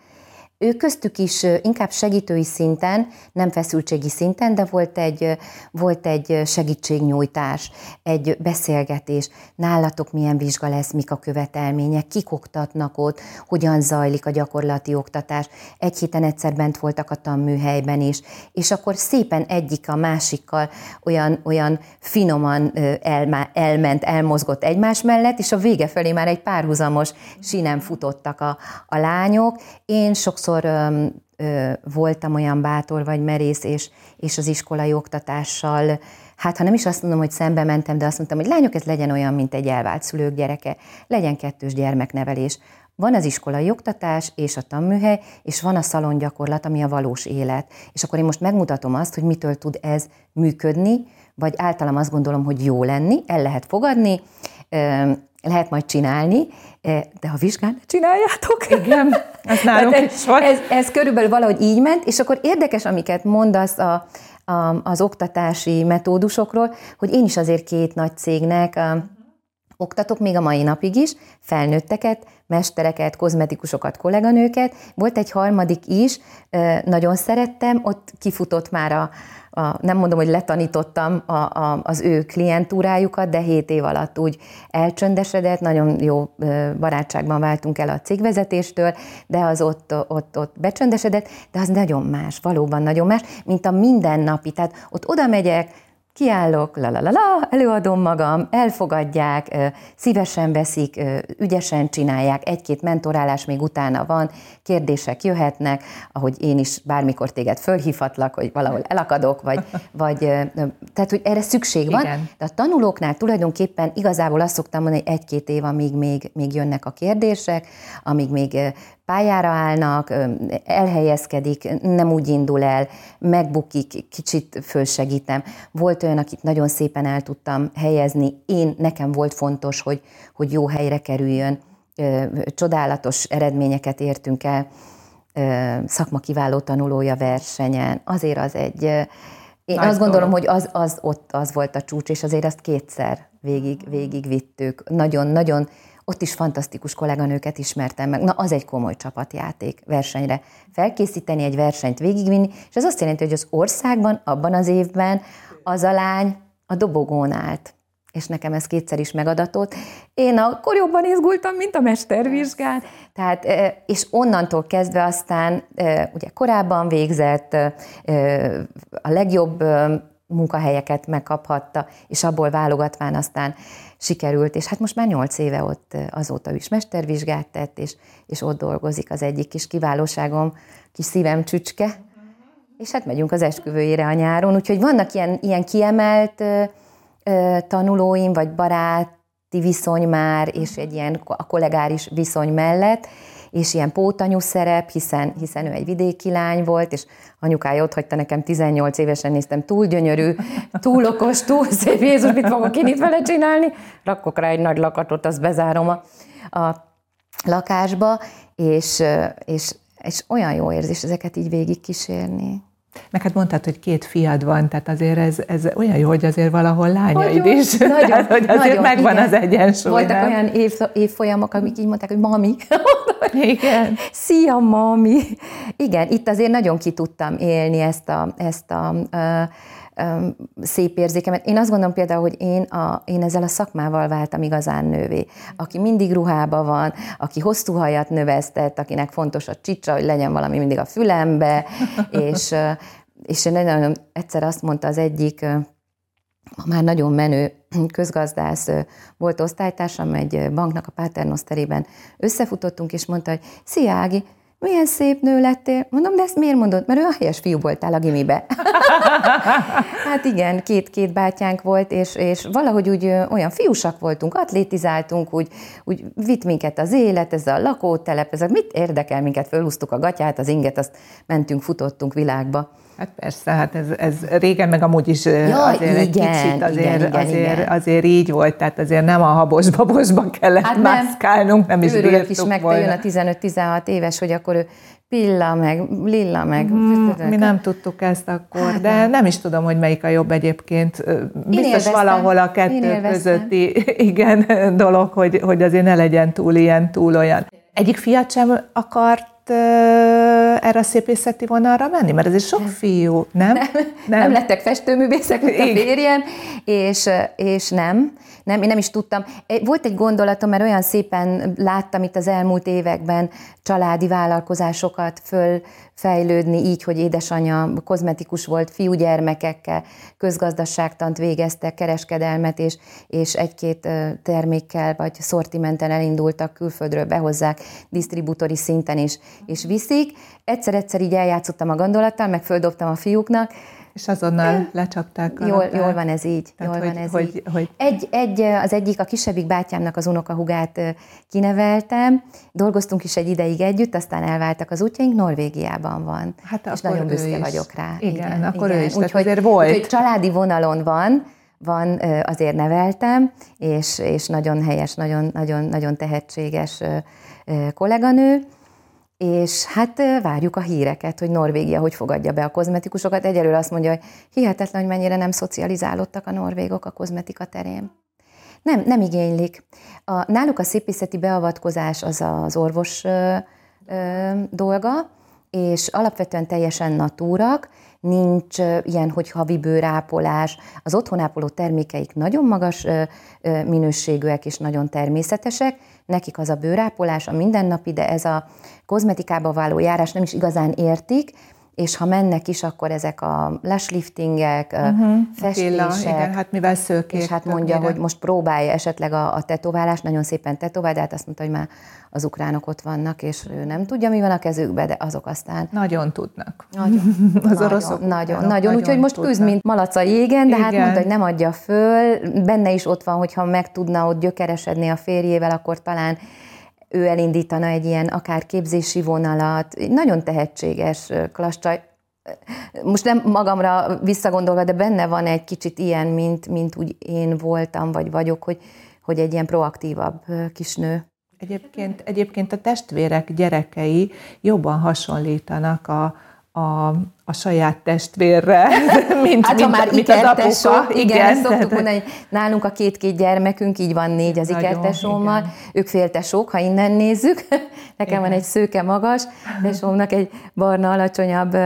Ő köztük is inkább segítői szinten, nem feszültségi szinten, de volt egy, volt egy segítségnyújtás, egy beszélgetés. Nálatok milyen vizsga lesz, mik a követelmények, kik oktatnak ott, hogyan zajlik a gyakorlati oktatás. Egy héten egyszer bent voltak a tanműhelyben is, és akkor szépen egyik a másikkal olyan, olyan finoman el, elment, elmozgott egymás mellett, és a vége felé már egy párhuzamos sinem futottak a, a lányok. Én sokszor sokszor ö, ö, voltam olyan bátor vagy merész, és, és az iskolai oktatással, hát ha nem is azt mondom, hogy szembe mentem, de azt mondtam, hogy lányok, ez legyen olyan, mint egy elvált szülők gyereke, legyen kettős gyermeknevelés. Van az iskolai oktatás és a tanműhely, és van a szalongyakorlat, ami a valós élet. És akkor én most megmutatom azt, hogy mitől tud ez működni, vagy általam azt gondolom, hogy jó lenni, el lehet fogadni, lehet majd csinálni, de ha vizsgán, csináljátok. Igen, ez *laughs* nálunk hát is van. Ez, ez körülbelül valahogy így ment, és akkor érdekes, amiket mondasz a, a, az oktatási metódusokról, hogy én is azért két nagy cégnek a, oktatok még a mai napig is, felnőtteket, mestereket, kozmetikusokat, kolléganőket. Volt egy harmadik is, nagyon szerettem, ott kifutott már a, a, nem mondom, hogy letanítottam a, a, az ő klientúrájukat, de hét év alatt úgy elcsöndesedett, nagyon jó barátságban váltunk el a cégvezetéstől, de az ott, ott, ott becsöndesedett, de az nagyon más, valóban nagyon más, mint a mindennapi. Tehát ott oda megyek, kiállok, la la la la, előadom magam, elfogadják, szívesen veszik, ügyesen csinálják, egy-két mentorálás még utána van, kérdések jöhetnek, ahogy én is bármikor téged fölhívhatlak, hogy valahol elakadok, vagy, vagy tehát, hogy erre szükség van. Igen. De a tanulóknál tulajdonképpen igazából azt szoktam mondani, hogy egy-két év, amíg még, még jönnek a kérdések, amíg még pályára állnak, elhelyezkedik, nem úgy indul el, megbukik, kicsit fölsegítem. Volt olyan, akit nagyon szépen el tudtam helyezni, én, nekem volt fontos, hogy, hogy jó helyre kerüljön, csodálatos eredményeket értünk el, szakma kiváló tanulója versenyen, azért az egy, én Nagy azt gondolom, dolog. hogy az, az ott az volt a csúcs, és azért azt kétszer végig, végig vittük. Nagyon-nagyon, ott is fantasztikus kolléganőket ismertem meg. Na, az egy komoly csapatjáték versenyre. Felkészíteni egy versenyt, végigvinni, és ez azt jelenti, hogy az országban, abban az évben az a lány a dobogón állt és nekem ez kétszer is megadatott. Én akkor jobban izgultam, mint a mestervizsgán. Tehát, és onnantól kezdve aztán ugye korábban végzett, a legjobb munkahelyeket megkaphatta, és abból válogatván aztán sikerült, és hát most már nyolc éve ott azóta is mestervizsgát tett, és, és ott dolgozik az egyik kis kiválóságom, kis szívem csücske, és hát megyünk az esküvőjére a nyáron, úgyhogy vannak ilyen, ilyen kiemelt tanulóim, vagy baráti viszony már, és egy ilyen a kollégáris viszony mellett, és ilyen pótanyú szerep, hiszen, hiszen ő egy vidéki lány volt, és anyukája ott hagyta nekem 18 évesen, néztem, túl gyönyörű, túl okos, túl szép, Jézus, mit fogok én itt vele csinálni? Rakok rá egy nagy lakatot, azt bezárom a, a lakásba, és, és, és olyan jó érzés ezeket így végig kísérni. Meg hát mondtad, hogy két fiad van, tehát azért ez, ez olyan jó, hogy azért valahol lányaid nagyon, is. Nagyon, *laughs* tehát, hogy azért nagyon, megvan igen. az egyensúly. Voltak nem? olyan év, évfolyamok, amik így mondták, hogy mami. *laughs* Igen. Szia, mami. Igen, itt azért nagyon ki tudtam élni ezt a, ezt a uh, szép érzékemet. Én azt gondolom például, hogy én, a, én ezzel a szakmával váltam igazán nővé. Aki mindig ruhába van, aki hosszú hajat növesztett, akinek fontos a csicsa, hogy legyen valami mindig a fülembe, és, és nagyon egyszer azt mondta az egyik már nagyon menő *clears throat* közgazdász volt osztálytársam, egy banknak a paternoszterében összefutottunk, és mondta, hogy Szia Ági, milyen szép nő lettél. Mondom, de ezt miért mondod? Mert ő a helyes fiú voltál a gimibe. *laughs* hát igen, két-két bátyánk volt, és, és valahogy úgy olyan fiúsak voltunk, atlétizáltunk, úgy, úgy vitt minket az élet, ez a lakótelep, ez a, mit érdekel minket, fölhúztuk a gatyát, az inget, azt mentünk, futottunk világba. Hát persze, hát ez, ez régen meg amúgy is ja, azért igen, egy kicsit azért, igen, igen, azért, igen. azért így volt, tehát azért nem a habos-babosba kellett hát mászkálnunk, nem is Őrülök is meg, volna. jön a 15-16 éves, hogy akkor ő Pilla meg, Lilla meg. Mm, mi nem tudtuk ezt akkor, hát de nem. nem is tudom, hogy melyik a jobb egyébként. Biztos valahol a kettő közötti *laughs* igen dolog, hogy, hogy azért ne legyen túl ilyen, túl olyan. Egyik fiat sem akart erre a szépészeti vonalra menni? Mert ez egy sok fiú, nem? Nem, nem. nem lettek festőművészek, mint a férjem, és, és nem. Nem, én nem is tudtam. Volt egy gondolatom, mert olyan szépen láttam itt az elmúlt években családi vállalkozásokat fölfejlődni, így, hogy édesanyja kozmetikus volt, fiúgyermekekkel, közgazdaságtant végeztek, kereskedelmet, és, és egy-két termékkel vagy szortimenten elindultak, külföldről behozzák, disztribútori szinten is, és viszik. Egyszer-egyszer így eljátszottam a gondolattal, meg földobtam a fiúknak, és azonnal lecsapták a jól, jól van ez így. Tehát, jól hogy, van ez hogy, így. Hogy... Egy, egy, az egyik, a kisebbik bátyámnak az unokahugát kineveltem, dolgoztunk is egy ideig együtt, aztán elváltak az útjaink, Norvégiában van. Hát és nagyon büszke vagyok rá. Igen, igen akkor igen. ő is, úgyhogy, azért volt. Úgyhogy családi vonalon van, van, azért neveltem, és, és nagyon helyes, nagyon, nagyon, nagyon tehetséges kolléganő, és hát várjuk a híreket, hogy Norvégia hogy fogadja be a kozmetikusokat. Egyelőre azt mondja, hogy hihetetlen, hogy mennyire nem szocializálódtak a norvégok a kozmetika terén. Nem, nem igénylik. A, náluk a szépészeti beavatkozás az az orvos ö, ö, dolga, és alapvetően teljesen natúrak, nincs ilyen, hogy havi bőrápolás. Az otthonápoló termékeik nagyon magas minőségűek és nagyon természetesek, nekik az a bőrápolás a mindennapi, de ez a kozmetikába való járás nem is igazán értik, és ha mennek is, akkor ezek a lashliftingek, uh-huh. festések. Pilla, igen, hát mivel szőkék. És hát mondja, hogy most próbálja esetleg a, a tetoválást, nagyon szépen tetovál, de hát azt mondta, hogy már az ukránok ott vannak, és ő nem tudja, mi van a kezükbe, de azok aztán... Nagyon tudnak. Nagyon. *laughs* az nagyon, oroszok. Nagyon, nagyon, nagyon úgyhogy most küzd, mint malac a jégen, de hát igen. hát mondta, hogy nem adja föl. Benne is ott van, hogyha meg tudna ott gyökeresedni a férjével, akkor talán ő elindítana egy ilyen akár képzési vonalat, nagyon tehetséges klascsaj. Most nem magamra visszagondolva, de benne van egy kicsit ilyen, mint, mint úgy én voltam, vagy vagyok, hogy, hogy egy ilyen proaktívabb kisnő. Egyébként, egyébként a testvérek gyerekei jobban hasonlítanak a, a, a saját testvérre, *laughs* mint, hát, mint, már mint az apuka. Igen, igen ezt szoktuk mondani, hogy nálunk a két-két gyermekünk, így van négy az ikertesómmal, ők féltesók, ha innen nézzük. *laughs* Nekem igen. van egy szőke magas, tesómnak egy barna, alacsonyabb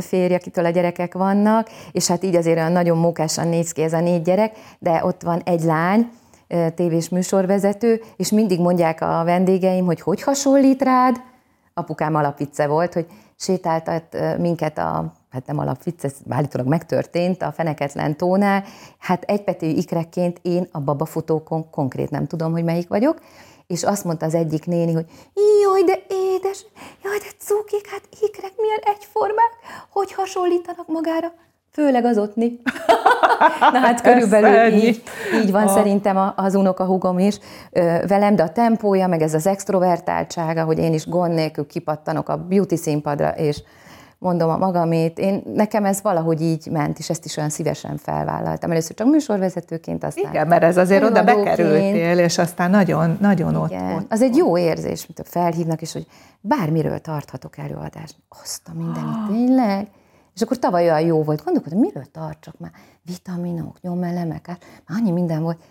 férj, akitől a gyerekek vannak, és hát így azért olyan nagyon mókásan néz ki ez a négy gyerek, de ott van egy lány, tévés műsorvezető, és mindig mondják a vendégeim, hogy hogy hasonlít rád. Apukám alapvicce volt, hogy sétáltat minket a, hát nem alapvicc, ez állítólag megtörtént, a feneketlen tónál. Hát egypetű ikrekként én a babafotókon konkrét nem tudom, hogy melyik vagyok, és azt mondta az egyik néni, hogy jaj, de édes, jaj, de cukik, hát ikrek milyen egyformák, hogy hasonlítanak magára főleg az ottni. *laughs* Na hát körülbelül így, így van a... szerintem az unokahúgom is velem, de a tempója, meg ez az extrovertáltsága, hogy én is gond nélkül kipattanok a beauty színpadra, és mondom a magamét. Én, nekem ez valahogy így ment, és ezt is olyan szívesen felvállaltam. Először csak műsorvezetőként, aztán... Igen, mert ez azért oda bekerültél, és aztán nagyon, nagyon ott, ott. Az egy jó érzés, mint felhívnak, és hogy bármiről tarthatok előadást. Azt a mindenit, ah. tényleg? És akkor tavaly olyan jó volt, gondolkodom, miről tartsak már? Vitaminok, nyomelemek, már annyi minden volt.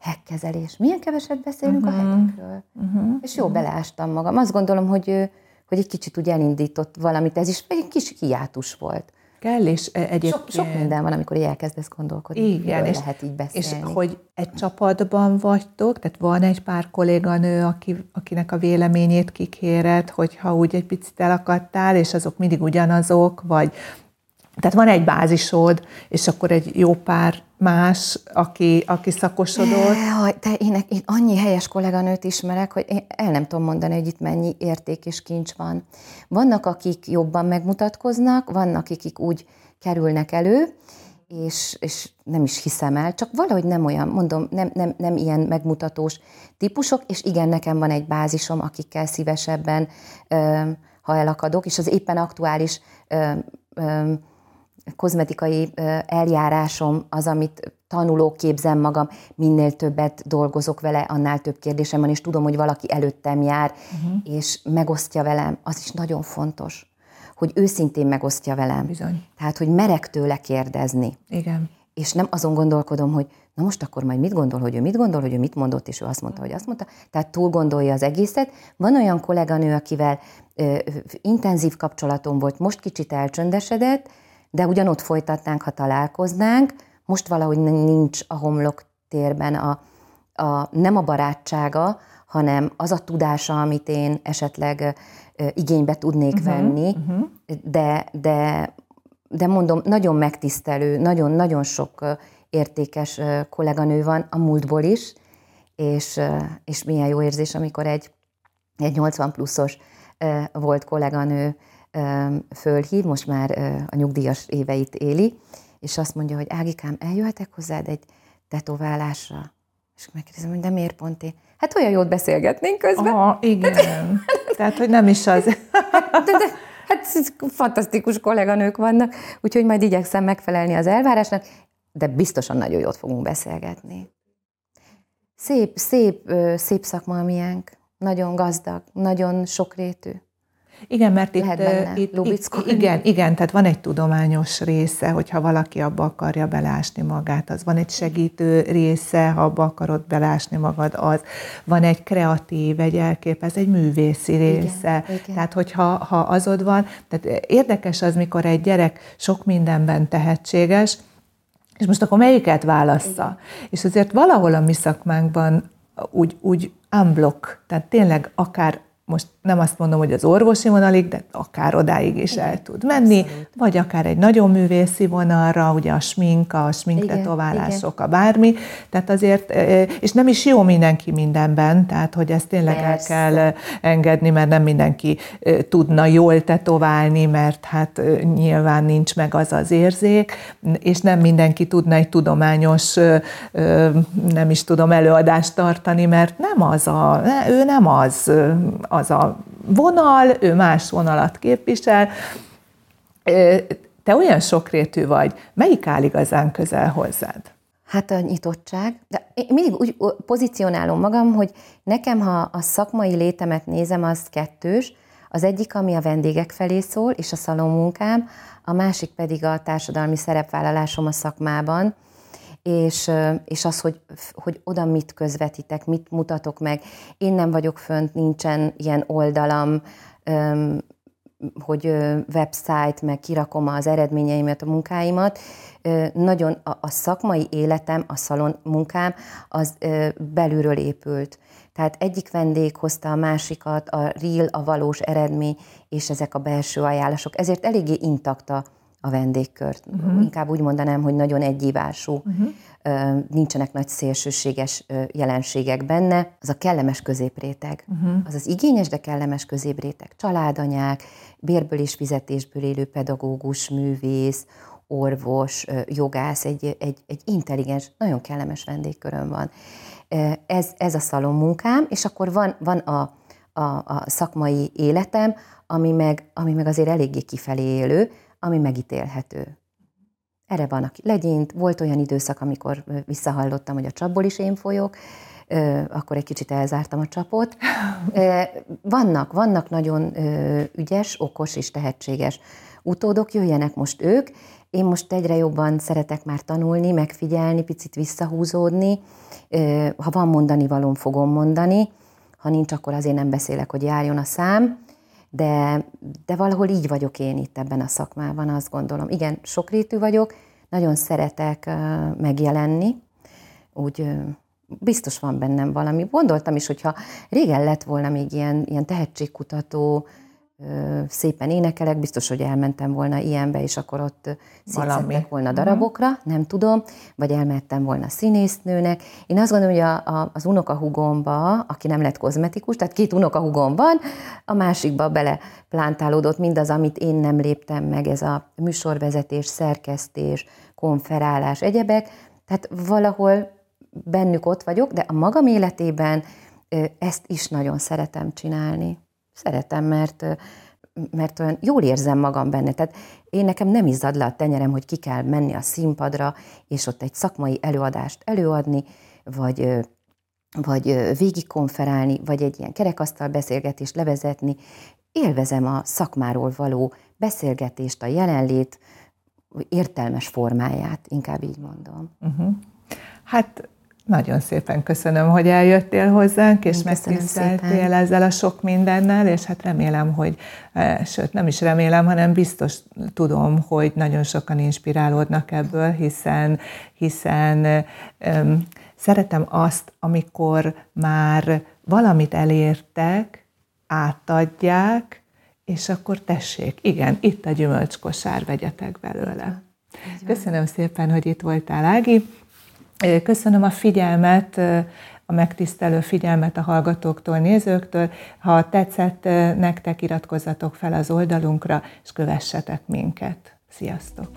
Hekkezelés. Milyen keveset beszélünk uh-huh. a mhm. hekekről. Uh-huh. És jó, uh-huh. beleástam magam. Azt gondolom, hogy, hogy egy kicsit úgy elindított valamit, ez is egy kis hiátus volt. Kell, és e, egyébként... Sok, sok minden van, amikor elkezdesz gondolkodni, Igen, és, lehet így beszélni. És hogy egy csapatban vagytok, tehát van egy pár kolléganő, aki, akinek a véleményét kikéred, hogyha úgy egy picit elakadtál, és azok mindig ugyanazok, vagy tehát van egy bázisod, és akkor egy jó pár más, aki, aki szakosodott. Jaj, te én, én annyi helyes kolléganőt ismerek, hogy én el nem tudom mondani, hogy itt mennyi érték és kincs van. Vannak, akik jobban megmutatkoznak, vannak, akik úgy kerülnek elő, és, és nem is hiszem el, csak valahogy nem olyan, mondom, nem, nem, nem ilyen megmutatós típusok, és igen, nekem van egy bázisom, akikkel szívesebben, ha elakadok, és az éppen aktuális kozmetikai eljárásom az, amit tanulok, képzem magam, minél többet dolgozok vele, annál több kérdésem van, és tudom, hogy valaki előttem jár, uh-huh. és megosztja velem, az is nagyon fontos, hogy őszintén megosztja velem. Bizony. Tehát, hogy merek tőle kérdezni. Igen. És nem azon gondolkodom, hogy na most akkor majd mit gondol, hogy ő mit gondol, hogy ő mit mondott, és ő azt mondta, hogy azt mondta. Tehát túl gondolja az egészet. Van olyan kolléganő, akivel ö, intenzív kapcsolatom volt, most kicsit elcsöndesedett, de ugyanott folytatnánk, ha találkoznánk. Most valahogy nincs a homlok térben a, a, nem a barátsága, hanem az a tudása, amit én esetleg igénybe tudnék uh-huh, venni, uh-huh. De, de, de mondom, nagyon megtisztelő, nagyon-nagyon sok értékes kolléganő van a múltból is, és, és milyen jó érzés, amikor egy, egy 80 pluszos volt kolléganő fölhív, most már a nyugdíjas éveit éli, és azt mondja, hogy Ágikám, eljöhetek hozzád egy tetoválásra? És megkérdezem, hogy de miért pont én? Hát olyan jót beszélgetnénk közben. Aha, igen. *laughs* Tehát, hogy nem is az. de, de, hát fantasztikus kolléganők vannak, úgyhogy majd igyekszem megfelelni az elvárásnak, de biztosan nagyon jót fogunk beszélgetni. Szép, szép, szép szakma a miénk, nagyon gazdag, nagyon sokrétű. Igen, mert itt, itt, itt igen, igen, tehát van egy tudományos része, hogyha valaki abba akarja belásni magát, az van egy segítő része, ha abba akarod belásni magad, az van egy kreatív, egy elképez, egy művészi része. Igen, igen. Tehát, hogyha ha azod van, tehát érdekes az, mikor egy gyerek sok mindenben tehetséges, és most akkor melyiket válassza? Igen. És azért valahol a mi szakmánkban úgy, úgy unblock, tehát tényleg akár most nem azt mondom, hogy az orvosi vonalig, de akár odáig is el tud menni, Abszolút. vagy akár egy nagyon művészi vonalra, ugye a smink, a sminktetoválások, a bármi, tehát azért, és nem is jó mindenki mindenben, tehát hogy ezt tényleg Persze. el kell engedni, mert nem mindenki tudna jól tetoválni, mert hát nyilván nincs meg az az érzék, és nem mindenki tudna egy tudományos, nem is tudom, előadást tartani, mert nem az a, ő nem az, az a vonal, ő más vonalat képvisel. Te olyan sokrétű vagy, melyik áll igazán közel hozzád? Hát a nyitottság. De én mindig úgy pozícionálom magam, hogy nekem, ha a szakmai létemet nézem, az kettős. Az egyik, ami a vendégek felé szól, és a szalonmunkám, a másik pedig a társadalmi szerepvállalásom a szakmában, és, és az, hogy, hogy oda mit közvetítek, mit mutatok meg. Én nem vagyok fönt, nincsen ilyen oldalam, hogy website, meg kirakom az eredményeimet, a munkáimat. Nagyon a szakmai életem, a szalon munkám, az belülről épült. Tehát egyik vendég hozta a másikat, a real, a valós eredmény, és ezek a belső ajánlások. Ezért eléggé intakta a vendégkört. Uh-huh. Inkább úgy mondanám, hogy nagyon egyívású, uh-huh. nincsenek nagy szélsőséges jelenségek benne. Az a kellemes középréteg. Uh-huh. Az az igényes, de kellemes középréteg. Családanyák, bérből és fizetésből élő pedagógus, művész, orvos, jogász, egy, egy, egy intelligens, nagyon kellemes vendégköröm van. Ez, ez a szalon munkám, és akkor van, van a, a, a szakmai életem, ami meg, ami meg azért eléggé kifelé élő, ami megítélhető. Erre van, aki legyint. Volt olyan időszak, amikor visszahallottam, hogy a csapból is én folyok, akkor egy kicsit elzártam a csapot. *laughs* Vannak, vannak nagyon ügyes, okos és tehetséges utódok, jöjjenek most ők. Én most egyre jobban szeretek már tanulni, megfigyelni, picit visszahúzódni. Ha van mondani valóm, fogom mondani. Ha nincs, akkor azért nem beszélek, hogy járjon a szám de, de valahol így vagyok én itt ebben a szakmában, azt gondolom. Igen, sokrétű vagyok, nagyon szeretek megjelenni, úgy biztos van bennem valami. Gondoltam is, hogyha régen lett volna még ilyen, ilyen tehetségkutató, szépen énekelek, biztos, hogy elmentem volna ilyenbe, és akkor ott szétszettek volna mhm. darabokra, nem tudom, vagy elmentem volna színésznőnek. Én azt gondolom, hogy a, a, az unokahugomba, aki nem lett kozmetikus, tehát két unokahugom van, a másikba bele plántálódott mindaz, amit én nem léptem meg, ez a műsorvezetés, szerkesztés, konferálás, egyebek, tehát valahol bennük ott vagyok, de a magam életében ezt is nagyon szeretem csinálni. Szeretem, mert, mert olyan jól érzem magam benne. Tehát én nekem nem izzad le a tenyerem, hogy ki kell menni a színpadra, és ott egy szakmai előadást előadni, vagy, vagy végigkonferálni, vagy egy ilyen kerekasztal beszélgetést levezetni. Élvezem a szakmáról való beszélgetést, a jelenlét értelmes formáját, inkább így mondom. Uh-huh. Hát nagyon szépen köszönöm, hogy eljöttél hozzánk, és megtiszteltél ezzel a sok mindennel, és hát remélem, hogy, e, sőt nem is remélem, hanem biztos tudom, hogy nagyon sokan inspirálódnak ebből, hiszen, hiszen um, szeretem azt, amikor már valamit elértek, átadják, és akkor tessék, igen, itt a gyümölcskosár, vegyetek belőle. Köszönöm szépen, hogy itt voltál, Ági. Köszönöm a figyelmet, a megtisztelő figyelmet a hallgatóktól, nézőktől. Ha tetszett nektek, iratkozzatok fel az oldalunkra, és kövessetek minket. Sziasztok!